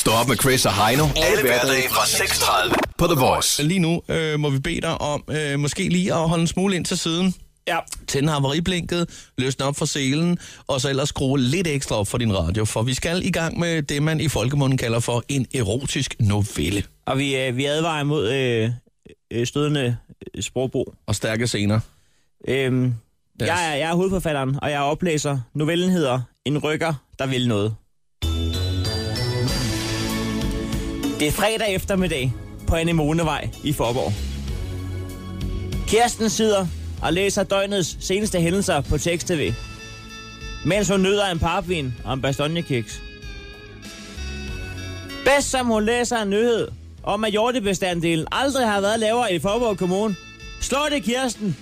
Stå op med Chris og Heino. Alle hverdage fra 6.30 på The Voice. Lige nu øh, må vi bede dig om øh, måske lige at holde en smule ind til siden. Ja. Tænde havariblinket, løsne op for selen, og så ellers skrue lidt ekstra op for din radio, for vi skal i gang med det, man i folkemunden kalder for en erotisk novelle. Og vi, øh, vi advarer imod øh, øh, stødende øh, sprogbrug. Og stærke scener. Øhm, Yes. jeg, er, jeg er hovedforfatteren, og jeg oplæser. Novellen hedder En rykker, der vil noget. Det er fredag eftermiddag på Anemonevej i Forborg. Kirsten sidder og læser døgnets seneste hændelser på tekst-tv, mens hun nyder en parvin og en bastonjekiks. Bedst som hun læser en nyhed om, at hjortebestanddelen aldrig har været lavere i Forborg Kommune. Slå det, Kirsten!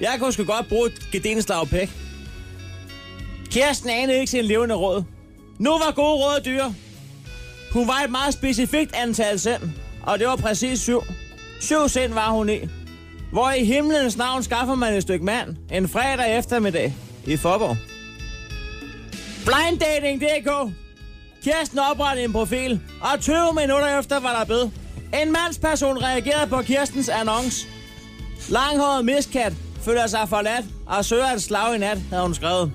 Jeg kunne sgu godt bruge et gedenslag pæk. Kirsten anede ikke sin levende råd. Nu var gode råd dyre. Hun var et meget specifikt antal sind, og det var præcis syv. Syv sind var hun i. Hvor i himlens navn skaffer man et stykke mand en fredag eftermiddag i Forborg. Blinddating.dk Kirsten oprettede en profil, og 20 minutter efter var der bed. En mandsperson reagerede på Kirstens annonce. Langhåret miskat føler sig forladt og søger et slag i nat, havde hun skrevet.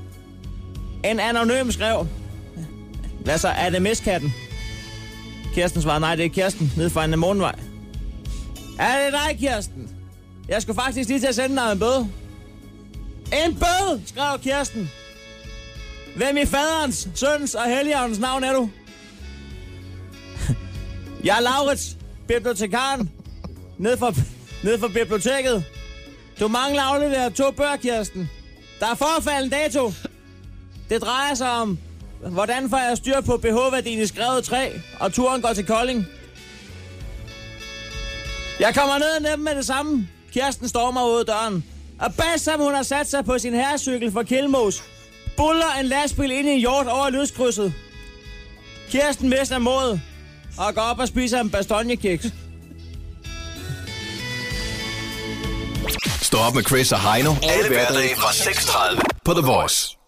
En anonym skrev. Hvad så, er det miskatten? Kirsten svarede, nej, det er Kirsten, nede fra en morgenvej. Er det dig, Kirsten? Jeg skulle faktisk lige til at sende dig en bøde. En bøde, skrev Kirsten. Hvem i faderens, søns og helligåndens navn er du? Jeg er Laurits, bibliotekaren. Ned for, ned for biblioteket. Du mangler aflevere to bøger, Kirsten. Der er forfalden dato. Det drejer sig om, hvordan får jeg styr på BH-værdien i skrevet træ, og turen går til Kolding. Jeg kommer ned og ned med det samme. Kirsten stormer ud af døren. Og bag som hun har sat sig på sin herrecykel fra Kilmos, buller en lastbil ind i en hjort over lyskrydset. Kirsten mister mod og går op og spiser en bastonjekiks. Stå op med Chris og Heino. Alle hverdage fra 6.30 på The Voice.